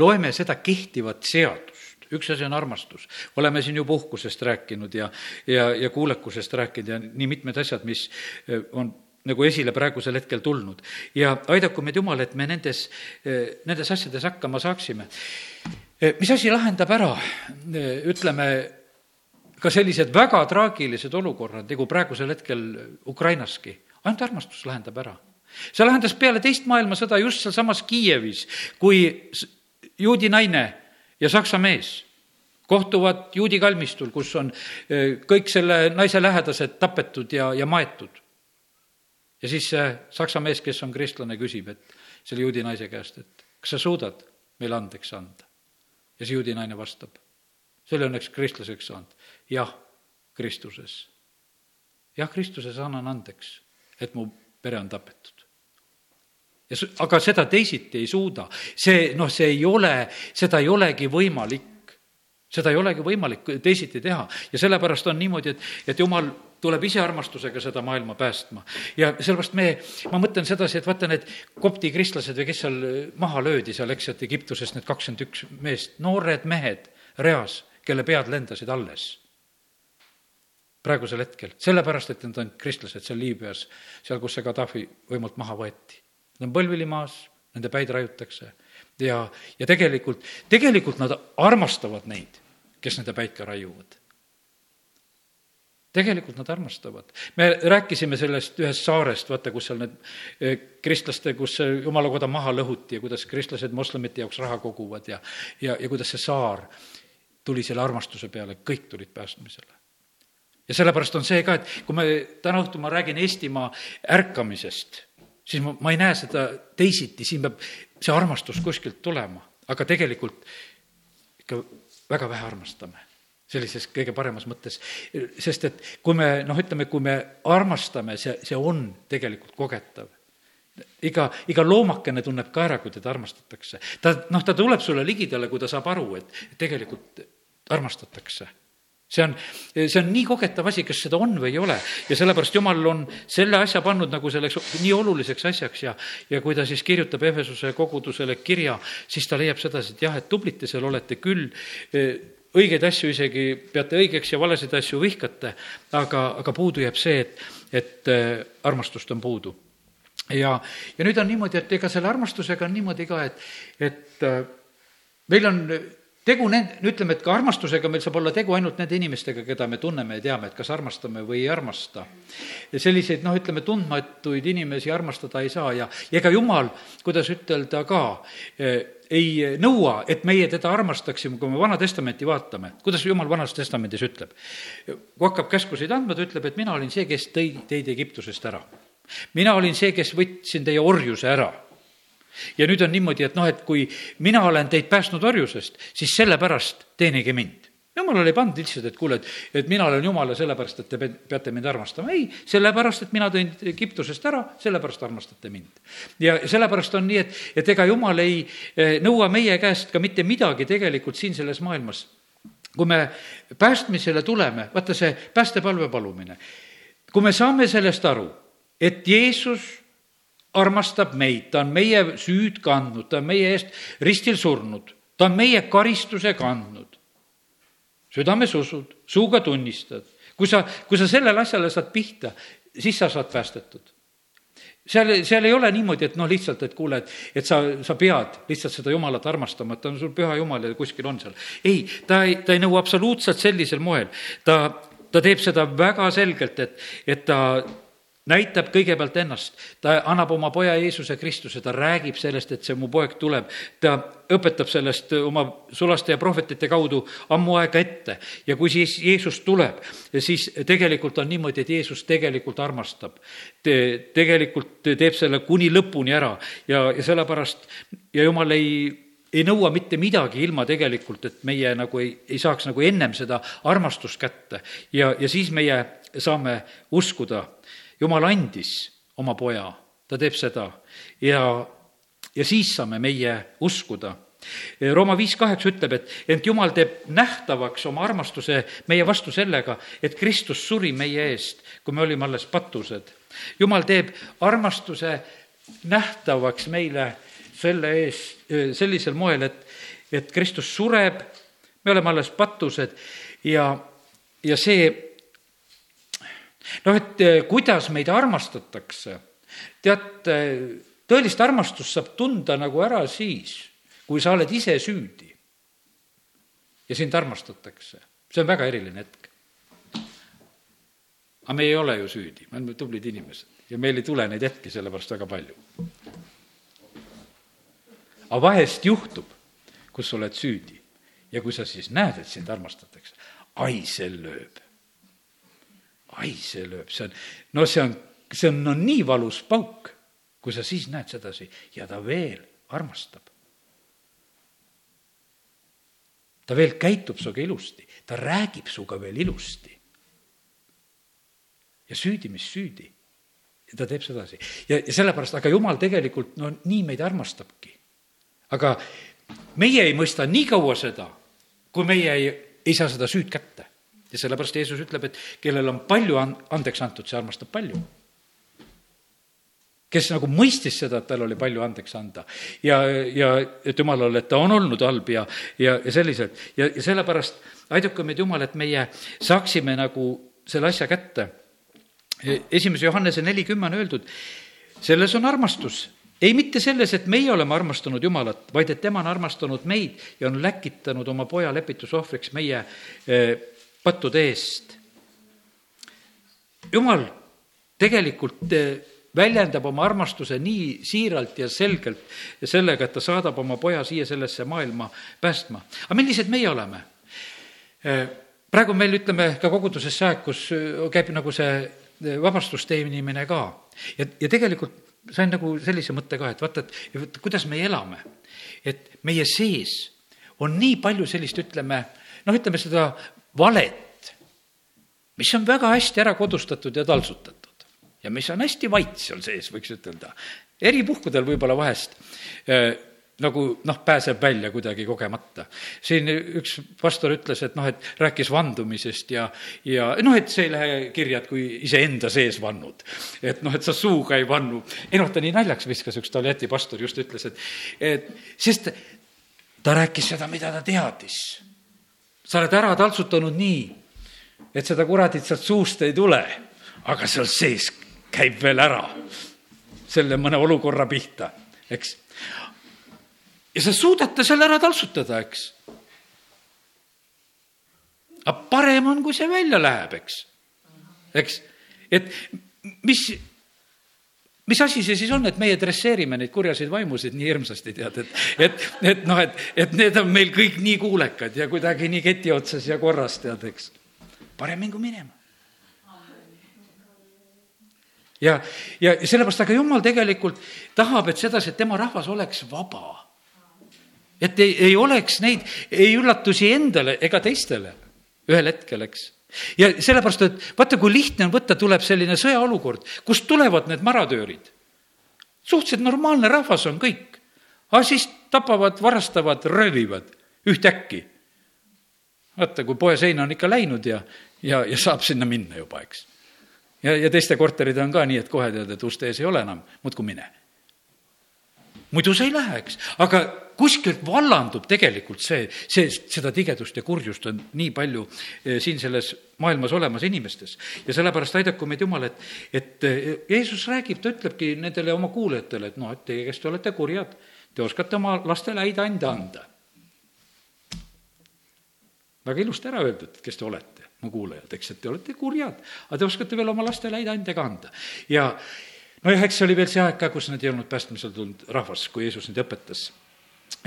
[SPEAKER 1] loeme seda kehtivat seadust üks asi on armastus, oleme siin juba uhkusest rääkinud ja, ja, ja kuulekusest rääkinud ja nii mitmed asjad, mis eh, on nagu esile praegusel hetkel tulnud. ja aidaku meid Jumal, et me nendes, eh, nendes asjades hakkama saaksime. Eh, mis asi lahendab ära, ütleme, ka sellised väga traagilised olukorrad, nagu praegusel hetkel Ukrainaski, ainult armastus lahendab ära see lahendas peale teist maailmasõda just sealsamas Kiievis, kui juudi naine ja saksa mees kohtuvad juudi kalmistul, kus on eh, kõik selle naise lähedased tapetud ja, ja maetud. ja siis see saksa mees, kes on kristlane, küsib, et selle juudi naise käest, et kas sa suudad meile andeks anda? ja see juudi naine vastab, see oli õnneks kristlaseks saanud, jah, Kristuses. jah, Kristuses annan andeks, et mu pere on tapetud aga seda teisiti ei suuda. see, noh, see ei ole, seda ei olegi võimalik. seda ei olegi võimalik teisiti teha ja sellepärast on niimoodi, et, et jumal tuleb ise armastusega seda maailma päästma. ja sellepärast me, ma mõtlen sedasi, et vaata need kopti kristlased või kes seal maha löödi seal, eks, et Egiptusest need kakskümmend üks meest, noored mehed reas, kelle pead lendasid alles praegusel hetkel, sellepärast, et nad on kristlased seal Liibüas, seal, kus see Gaddafi võimult maha võeti Nad on põlvili maas, nende päid raiutakse ja, ja tegelikult, tegelikult nad armastavad neid, kes nende päid ka raiuvad tegelikult nad armastavad. me rääkisime sellest ühest saarest, vaata, kus seal need eh, kristlaste, kus see jumalakoda maha lõhuti ja kuidas kristlased moslemite jaoks raha koguvad ja, ja, ja kuidas see saar tuli selle armastuse peale, kõik tulid päästmisele. ja sellepärast on see ka, et kui me täna õhtul, ma räägin Eestimaa ärkamisest siis ma, ma ei näe seda teisiti, siin peab see armastus kuskilt tulema, aga tegelikult ikka väga vähe armastame sellises kõige paremas mõttes. sest et kui me noh, ütleme, kui me armastame, see, see on tegelikult kogetav. iga, iga loomakene tunneb ka ära, kui teda armastatakse. ta, noh, ta tuleb sulle ligidale, kui ta saab aru, et tegelikult armastatakse see on, see on nii kogetav asi, kas seda on või ei ole. ja sellepärast Jumal on selle asja pannud nagu selleks nii oluliseks asjaks ja, ja kui ta siis kirjutab Efesuse kogudusele kirja, siis ta leiab sedasi, et jah, et tublid te seal olete küll, õigeid asju isegi peate õigeks ja valesid asju vihkate, aga, aga puudu jääb see, et, et äh, armastust on puudu. ja, ja nüüd on niimoodi, et ega selle armastusega on niimoodi ka, et, et äh, meil on tegu nend-, ütleme, et ka armastusega meil saab olla tegu ainult nende inimestega, keda me tunneme ja teame, et kas armastame või ei armasta. ja selliseid, noh, ütleme, tundmatuid inimesi armastada ei saa ja, ja ega jumal, kuidas ütelda ka, eh, ei nõua, et meie teda armastaksime, kui me Vana Testamenti vaatame, kuidas jumal Vanas Testamendis ütleb. kui hakkab käskusid andma, ta ütleb, et mina olin see, kes tõi teid Egiptusest ära. mina olin see, kes võtsin teie orjuse ära ja nüüd on niimoodi, et noh, et kui mina olen teid päästnud orjusest, siis sellepärast teenige mind. jumalale ei pannud lihtsalt, et kuule, et, et mina olen jumal ja sellepärast, et te peate mind armastama. ei, sellepärast, et mina tõin Egiptusest ära, sellepärast armastate mind. ja sellepärast on nii, et, et ega jumal ei eh, nõua meie käest ka mitte midagi tegelikult siin selles maailmas. kui me päästmisele tuleme, vaata see päästepalve palumine, kui me saame sellest aru, et Jeesus armastab meid, ta on meie süüd kandnud, ta on meie eest ristil surnud, ta on meie karistuse kandnud südames usud, suuga tunnistad. kui sa, kui sa sellele asjale saad pihta, siis sa saad päästetud seal, seal ei ole niimoodi, et noh, lihtsalt, et kuule, et, et sa, sa pead lihtsalt seda jumalat armastama, et ta on sul püha jumal ja kuskil on seal. ei, ta ei, ta ei nõua absoluutselt sellisel moel. ta, ta teeb seda väga selgelt, et, et ta näitab kõigepealt ennast, ta annab oma poja Jeesuse Kristuse, ta räägib sellest, et see mu poeg tuleb, ta õpetab sellest oma sulaste ja prohvetite kaudu ammu aega ette. Ja kui siis Jeesus tuleb, siis tegelikult on niimoodi, et Jeesus tegelikult armastab. Te,. tegelikult teeb selle kuni lõpuni ära. Ja, ja sellepärast ja jumal ei ei nõua mitte midagi ilma tegelikult, et meie nagu ei, ei saaks nagu ennem seda armastust kätte. Ja, ja siis meie saame uskuda jumal andis oma poja, ta teeb seda ja, ja siis saame meie uskuda Rooma viis kaheksa ütleb, et ent jumal teeb nähtavaks oma armastuse meie vastu sellega, et Kristus suri meie eest, kui me olime alles patused. jumal teeb armastuse nähtavaks meile selle eest, sellisel moel, et, et Kristus sureb, me oleme alles patused ja, ja see noh, et eh, kuidas meid armastatakse, tead, tõelist armastust saab tunda nagu ära siis, kui sa oled ise süüdi ja sind armastatakse. see on väga eriline hetk. aga me ei ole ju süüdi, me oleme tublid inimesed ja meil ei tule neid hetki sellepärast väga palju. aga vahest juhtub, kus sa oled süüdi ja kui sa siis näed, et sind armastatakse, ai, see lööb ai, see lööb, see on, no see on, see on no nii valus pauk, kui sa siis näed sedasi ja ta veel armastab. ta veel käitub sinuga ilusti, ta räägib sinuga veel ilusti. ja süüdi, mis süüdi. ja ta teeb sedasi ja, ja sellepärast, aga jumal tegelikult no nii meid armastabki. aga meie ei mõista nii kaua seda, kui meie ei, ei saa seda süüd kätte ja sellepärast Jeesus ütleb, et kellel on palju an-, andeks antud, see armastab palju. kes nagu mõistis seda, et tal oli palju andeks anda ja, ja et jumalale, et ta on olnud halb ja, ja, ja selliselt ja, ja sellepärast aidaku meid Jumal, et meie saaksime nagu selle asja kätte. esimese Johannese neli kümme on öeldud, selles on armastus, ei mitte selles, et meie oleme armastanud Jumalat, vaid et tema on armastanud meid ja on läkitanud oma poja lepitusohvriks meie eh, pattude eest. jumal tegelikult eh, väljendab oma armastuse nii siiralt ja selgelt ja sellega, et ta saadab oma poja siia sellesse maailma päästma. aga millised meie oleme? Eh, praegu meil, ütleme, ka koguduses see aeg, kus eh, käib nagu see vabastust teenimine ka. ja, ja tegelikult sain nagu sellise mõtte ka, et vaata, et kuidas me elame. et meie sees on nii palju sellist, ütleme, noh, ütleme seda valet, mis on väga hästi ära kodustatud ja taltsutatud ja mis on hästi vait seal sees, võiks ütelda. eri puhkudel võib-olla vahest äh, nagu noh, pääseb välja kuidagi kogemata. siin üks pastor ütles, et noh, et rääkis vandumisest ja, ja noh, et see ei lähe kirja, et kui iseenda sees vannud. et noh, et sa suuga ei vannu. ei noh, ta nii naljaks viskas, üks Taljati pastor just ütles, et, et sest ta rääkis seda, mida ta teadis sa oled ära taltsutanud nii, et seda kuradit sealt suust ei tule, aga seal sees käib veel ära selle mõne olukorra pihta, eks. ja sa suudad ta selle ära taltsutada, eks. aga parem on, kui see välja läheb, eks, eks, et mis mis asi see siis on, et meie dresseerime neid kurjaseid vaimusid nii hirmsasti, tead, et, et, et noh, et, et need on meil kõik nii kuulekad ja kuidagi nii keti otsas ja korras, tead, eks. parem mingu minema. ja, ja sellepärast, aga jumal tegelikult tahab, et sedasi, et tema rahvas oleks vaba. et ei, ei oleks neid, ei üllatusi endale ega teistele ühel hetkel, eks. Ja sellepärast, et vaata, kui lihtne on võtta, tuleb selline sõjaolukord, kust tulevad need maratöörid. suhteliselt normaalne rahvas on kõik, aga siis tapavad, varastavad, röövivad ühtäkki. vaata, kui poe seina on ikka läinud ja, ja, ja saab sinna minna juba, eks. ja, ja teiste korterid on ka nii, et kohe tead, et uste ees ei ole enam, muudkui mine muidu sa ei lähe, eks, aga kuskilt vallandub tegelikult see, see, seda tigedust ja kurjust on nii palju eh, siin selles maailmas olemas inimestes. ja sellepärast aidaku meid Jumal, et, et eh, Jeesus räägib, ta ütlebki nendele oma kuulajatele, et noh, et teie, kes te olete kurjad, te oskate oma lastele häid ande anda. väga ilusti ära öeldud, kes te olete, mu kuulajad, eks, et te olete kurjad, aga te oskate veel oma lastele häid ande ka anda. ja, nojah, eks see oli veel see aeg ka, kus nad ei olnud päästmisel tulnud rahvas, kui Jeesus neid õpetas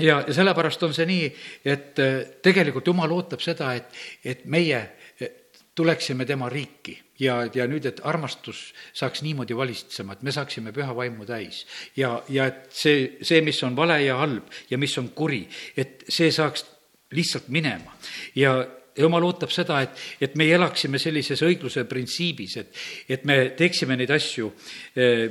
[SPEAKER 1] ja, ja sellepärast on see nii, et äh, tegelikult Jumal ootab seda, et, et meie äh, tuleksime tema riiki ja, ja nüüd, et armastus saaks niimoodi valitsema, et me saaksime püha vaimu täis. ja, ja et see, see, mis on vale ja halb ja mis on kuri, et see saaks lihtsalt minema ja jumal ootab seda, et, et me elaksime sellises õigluse printsiibis, et, et me teeksime neid asju, eh,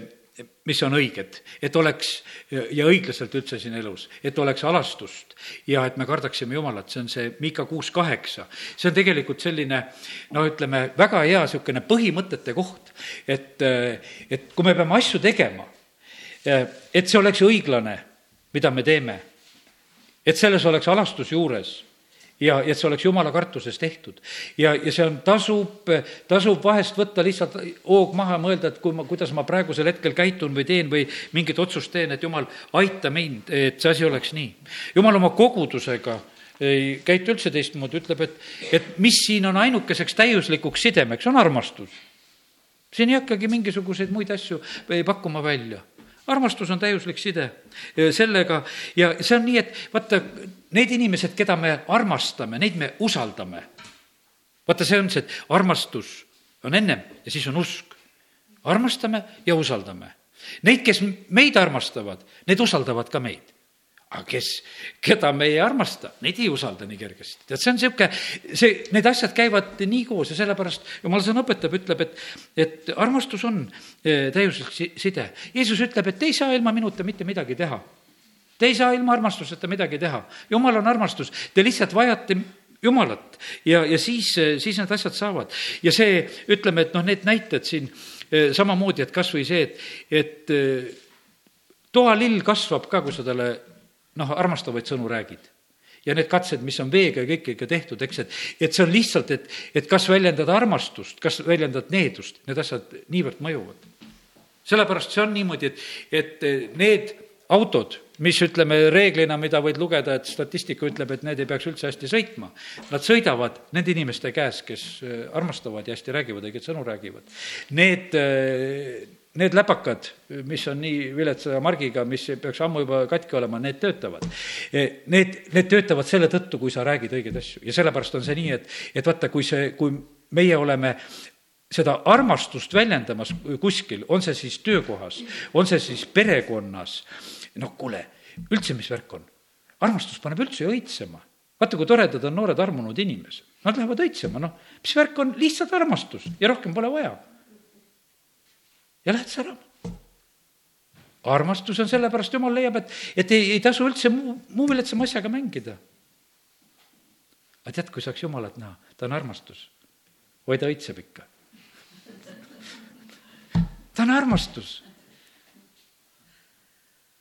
[SPEAKER 1] mis on õiged, et oleks ja õiglaselt üldse siin elus, et oleks alastust ja et me kardaksime Jumalat, see on see Miika kuus kaheksa. see on tegelikult selline no ütleme, väga hea niisugune põhimõtete koht, et, et kui me peame asju tegema, et see oleks õiglane, mida me teeme, et selles oleks alastus juures ja, ja et see oleks jumala kartuses tehtud. ja, ja see on, tasub, tasub vahest võtta lihtsalt hoog maha mõelda, et kui ma, kuidas ma praegusel hetkel käitun või teen või mingit otsust teen, et jumal, aita mind, et see asi oleks nii. jumal oma kogudusega ei käitu üldse teistmoodi, ütleb, et, et mis siin on ainukeseks täiuslikuks sidemeks, on armastus. siin ei hakkagi mingisuguseid muid asju pakkuma välja armastus on täiuslik side sellega ja see on nii, et vaata, need inimesed, keda me armastame, neid me usaldame. vaata, see on see, et armastus on ennem ja siis on usk. armastame ja usaldame. Neid, kes meid armastavad, need usaldavad ka meid aga kes, keda me ei armasta, neid ei usalda nii kergesti. tead, see on niisugune, see, need asjad käivad nii koos ja sellepärast jumala sõna õpetab, ütleb, et, et armastus on eh, täiuslik side. Jeesus ütleb, et te ei saa ilma minuta mitte midagi teha. Te ei saa ilma armastuseta midagi teha. jumal on armastus, te lihtsalt vajate jumalat ja, ja siis, siis need asjad saavad. ja see, ütleme, et noh, need näited siin eh, samamoodi, et kas või see, et, et eh, toalill kasvab ka, kui sa talle noh, armastavaid sõnu räägid. ja need katsed, mis on veega ja kõikidega tehtud, eks, et, et see on lihtsalt, et, et kas väljendad armastust, kas väljendad needust, need asjad niivõrd mõjuvad. sellepärast see on niimoodi, et, et need autod, mis ütleme reeglina, mida võid lugeda, et statistika ütleb, et need ei peaks üldse hästi sõitma. Nad sõidavad nende inimeste käes, kes armastavad ja hästi räägivad, õiget sõnu räägivad. Need need läpakad, mis on nii viletsa margiga, mis peaks ammu juba katki olema, need töötavad. Need, need töötavad selle tõttu, kui sa räägid õigeid asju ja sellepärast on see nii, et, et vaata, kui see, kui meie oleme seda armastust väljendamas kuskil, on see siis töökohas, on see siis perekonnas, noh, kuule, üldse, mis värk on? armastus paneb üldse ju õitsema. vaata, kui toredad on noored armunud inimesed, nad lähevad õitsema, noh, mis värk on, lihtsalt armastus ja rohkem pole vaja ja lähed särama. armastus on sellepärast, jumal leiab, et, et ei, ei tasu üldse muu, muu viletsama asjaga mängida. aga tead, kui saaks Jumalat näha, ta on armastus. oi, ta õitseb ikka. ta on armastus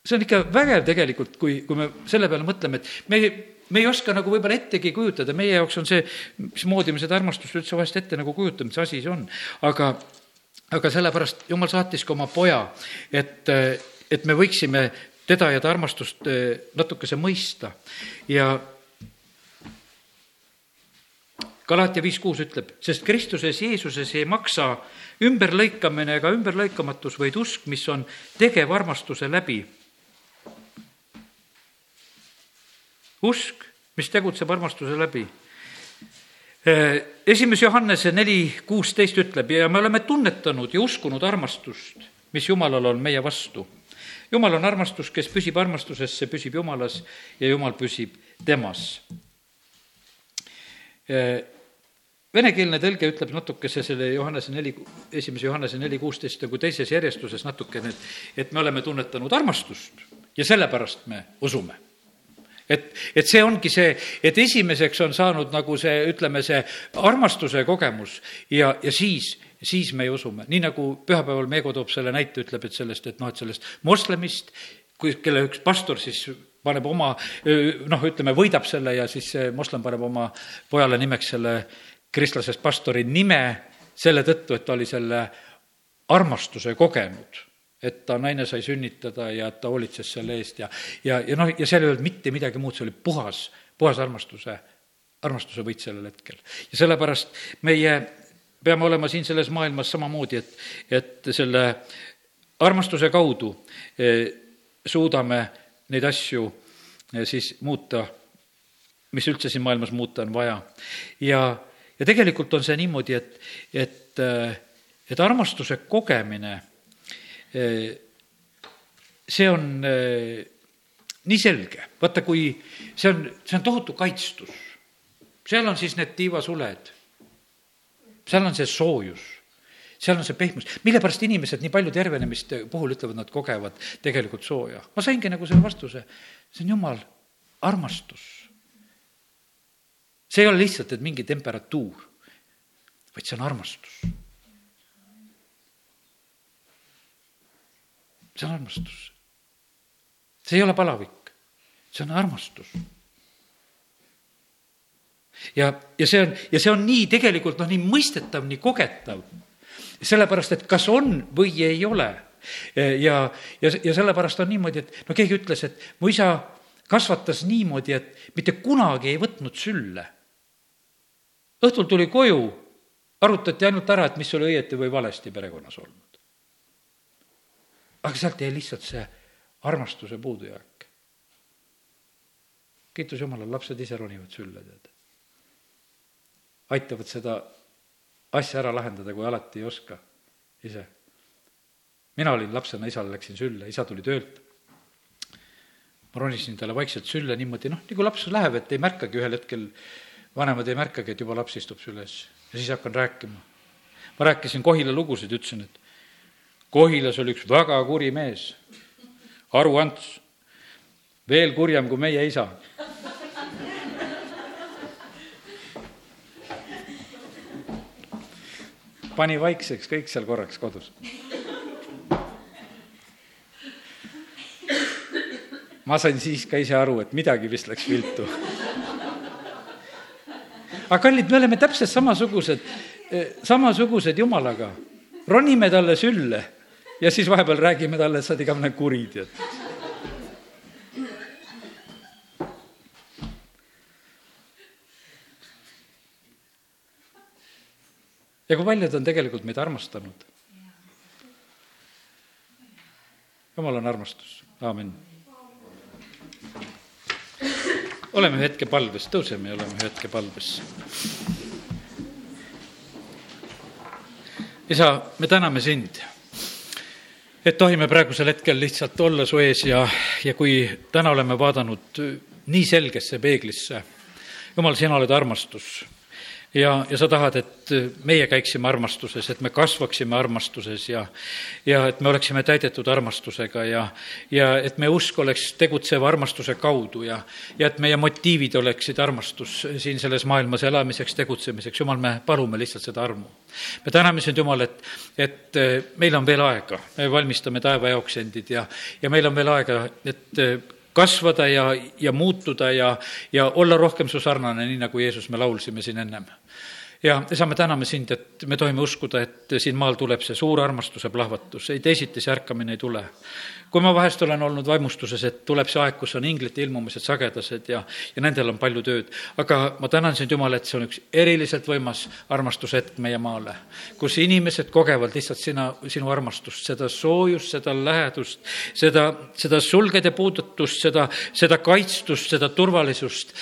[SPEAKER 1] see on ikka vägev tegelikult, kui, kui me selle peale mõtleme, et me ei, me ei oska nagu võib-olla ettegi kujutada, meie jaoks on see, mismoodi me seda armastust üldse vahest ette nagu kujutame, mis asi see on. aga aga sellepärast Jumal saatis ka oma poja, et, et me võiksime teda ja ta armastust eh, natukese mõista ja Galatia viis kuus ütleb, sest Kristuses Jeesuses ei maksa ümberlõikamine ega ümberlõikamatus, vaid usk, mis on tegev armastuse läbi. usk, mis tegutseb armastuse läbi esimese Johannese neli kuusteist ütleb ja me oleme tunnetanud ja uskunud armastust, mis Jumalal on meie vastu. Jumal on armastus, kes püsib armastuses, see püsib Jumalas ja Jumal püsib temas. Äh, venekeelne tõlge ütleb natukese selle Johannese neli, esimese Johannese neli kuusteist nagu teises järjestuses natukene, et, et me oleme tunnetanud armastust ja sellepärast me usume et, et see ongi see, et esimeseks on saanud nagu see, ütleme, see armastuse kogemus ja, ja siis, siis me usume. nii nagu pühapäeval Meego toob selle näite, ütleb, et sellest, et noh, et sellest moslemist, kui, kelle üks pastor siis paneb oma noh, ütleme, võidab selle ja siis see moslem paneb oma pojale nimeks selle kristlasest pastori nime selle tõttu, et ta oli selle armastuse kogenud et ta naine sai sünnitada ja ta hoolitses selle eest ja, ja, ja noh, ja seal ei olnud mitte midagi muud, see oli puhas, puhas armastuse, armastuse võit sellel hetkel. ja sellepärast meie peame olema siin selles maailmas samamoodi, et, et selle armastuse kaudu eh, suudame neid asju eh, siis muuta, mis üldse siin maailmas muuta on vaja. ja ja tegelikult on see niimoodi, et, et, et armastuse kogemine, see on nii selge, vaata, kui see on, see on tohutu kaitstus. seal on siis need tiivasuled, seal on see soojus, seal on see pehmus, mille pärast inimesed nii palju tervenemist puhul ütlevad, nad kogevad tegelikult sooja. ma saingi nagu selle vastuse, see on jumal armastus see ei ole lihtsalt, et mingi temperatuur, vaid see on armastus. See on armastus. see ei ole palavik, see on armastus. ja, ja see on, ja see on nii tegelikult noh, nii mõistetav, nii kogetav. sellepärast, et kas on või ei ole. ja, ja, ja sellepärast on niimoodi, et no keegi ütles, et mu isa kasvatas niimoodi, et mitte kunagi ei võtnud sülle õhtul tuli koju, arutati ainult ära, et mis oli õieti või valesti perekonnas olnud. Aga sealt jäi lihtsalt see armastuse puudujääk. kiitus Jumalale, lapsed ise ronivad sülle, tead. aitavad seda asja ära lahendada, kui alati ei oska ise. mina olin lapsena, isale läksin sülle, isa tuli töölt. ma ronisin talle vaikselt sülle niimoodi, noh, nagu laps läheb, et ei märkagi ühel hetkel vanemad ei märkagi, et juba laps istub su üles ja siis hakkan rääkima. ma rääkisin Kohila lugusid, ütlesin, et Kohilas oli üks väga kuri mees, Aru Ants, veel kurjem kui meie isa. pani vaikseks kõik seal korraks kodus. ma sain siis ka ise aru, et midagi vist läks viltu aga kallid, me oleme täpselt samasugused, eh, samasugused Jumalaga. ronime talle sülle ja siis vahepeal räägime talle, et sa oled igavene kuri, tead. ja kui paljud on tegelikult meid armastanud. jumal on armastus, aamen oleme hetke palves, tõuseme ja oleme hetke palves. isa, me täname sind, et tohime praegusel hetkel lihtsalt olla su ees ja, ja kui täna oleme vaadanud nii selgesse peeglisse, jumal, sina oled armastus ja, ja sa tahad, et meie käiksime armastuses, et me kasvaksime armastuses ja, ja et me oleksime täidetud armastusega ja, ja et meie usk oleks tegutseva armastuse kaudu ja, ja et meie motiivid oleksid armastus siin selles maailmas elamiseks, tegutsemiseks. jumal, me palume lihtsalt seda armu. me täname sind, Jumal, et, et meil on veel aega, me valmistame taeva jaoks endid ja, ja meil on veel aega, et kasvada ja, ja muutuda ja, ja olla rohkem su sarnane, nii nagu Jeesus me laulsime siin ennem ja isa, me täname sind, et me tohime uskuda, et siin maal tuleb see suur armastuse plahvatus, ei teisiti see ärkamine ei tule. Kui ma vahest olen olnud vaimustuses, et tuleb see aeg, kus on inglite ilmumised sagedased ja, ja nendel on palju tööd, aga ma tänan sind, Jumal, et see on üks eriliselt võimas armastushetk meie maale, kus inimesed kogevad lihtsalt sina, sinu armastust, seda soojust, seda lähedust, seda, seda sulgede puudutust, seda, seda kaitstust, seda turvalisust,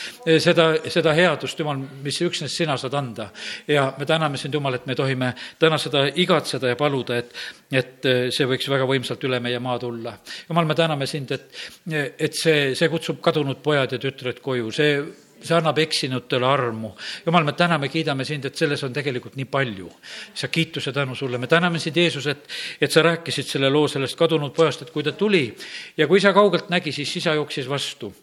[SPEAKER 1] seda, seda headust, Jumal, mis üksnes sina saad anda. Ja me täname sind, Jumal, et me tohime täna seda igatseda ja paluda, et, et see võiks väga võimsalt üle meie maa tulla jumal, me täname sind, et, et see, see kutsub kadunud pojad ja tütred koju, see see annab eksinutele armu. jumal, me täname, kiidame sind, et selles on tegelikult nii palju. sa kiituse tänu sulle, me täname sind, Jeesus, et, et sa rääkisid selle loo sellest kadunud pojast, et kui ta tuli ja kui isa kaugelt nägi, siis isa jooksis vastu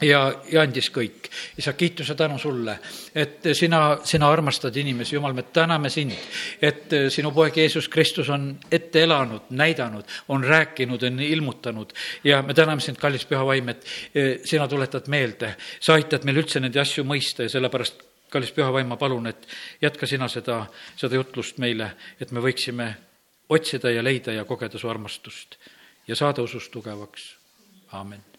[SPEAKER 1] ja, ja andis kõik. isa, kiituse tänu sulle, et sina, sina armastad inimesi, Jumal, me täname sind, et sinu poeg Jeesus Kristus on ette elanud, näidanud, on rääkinud, on ilmutanud ja me täname sind, kallis püha vaim, et eh, sina tuletad meelde, sa aitad meil üldse neid asju mõista ja sellepärast kallis püha vaim, ma palun, et jätka sina seda, seda jutlust meile, et me võiksime otsida ja leida ja kogeda su armastust ja saada usus tugevaks. aamen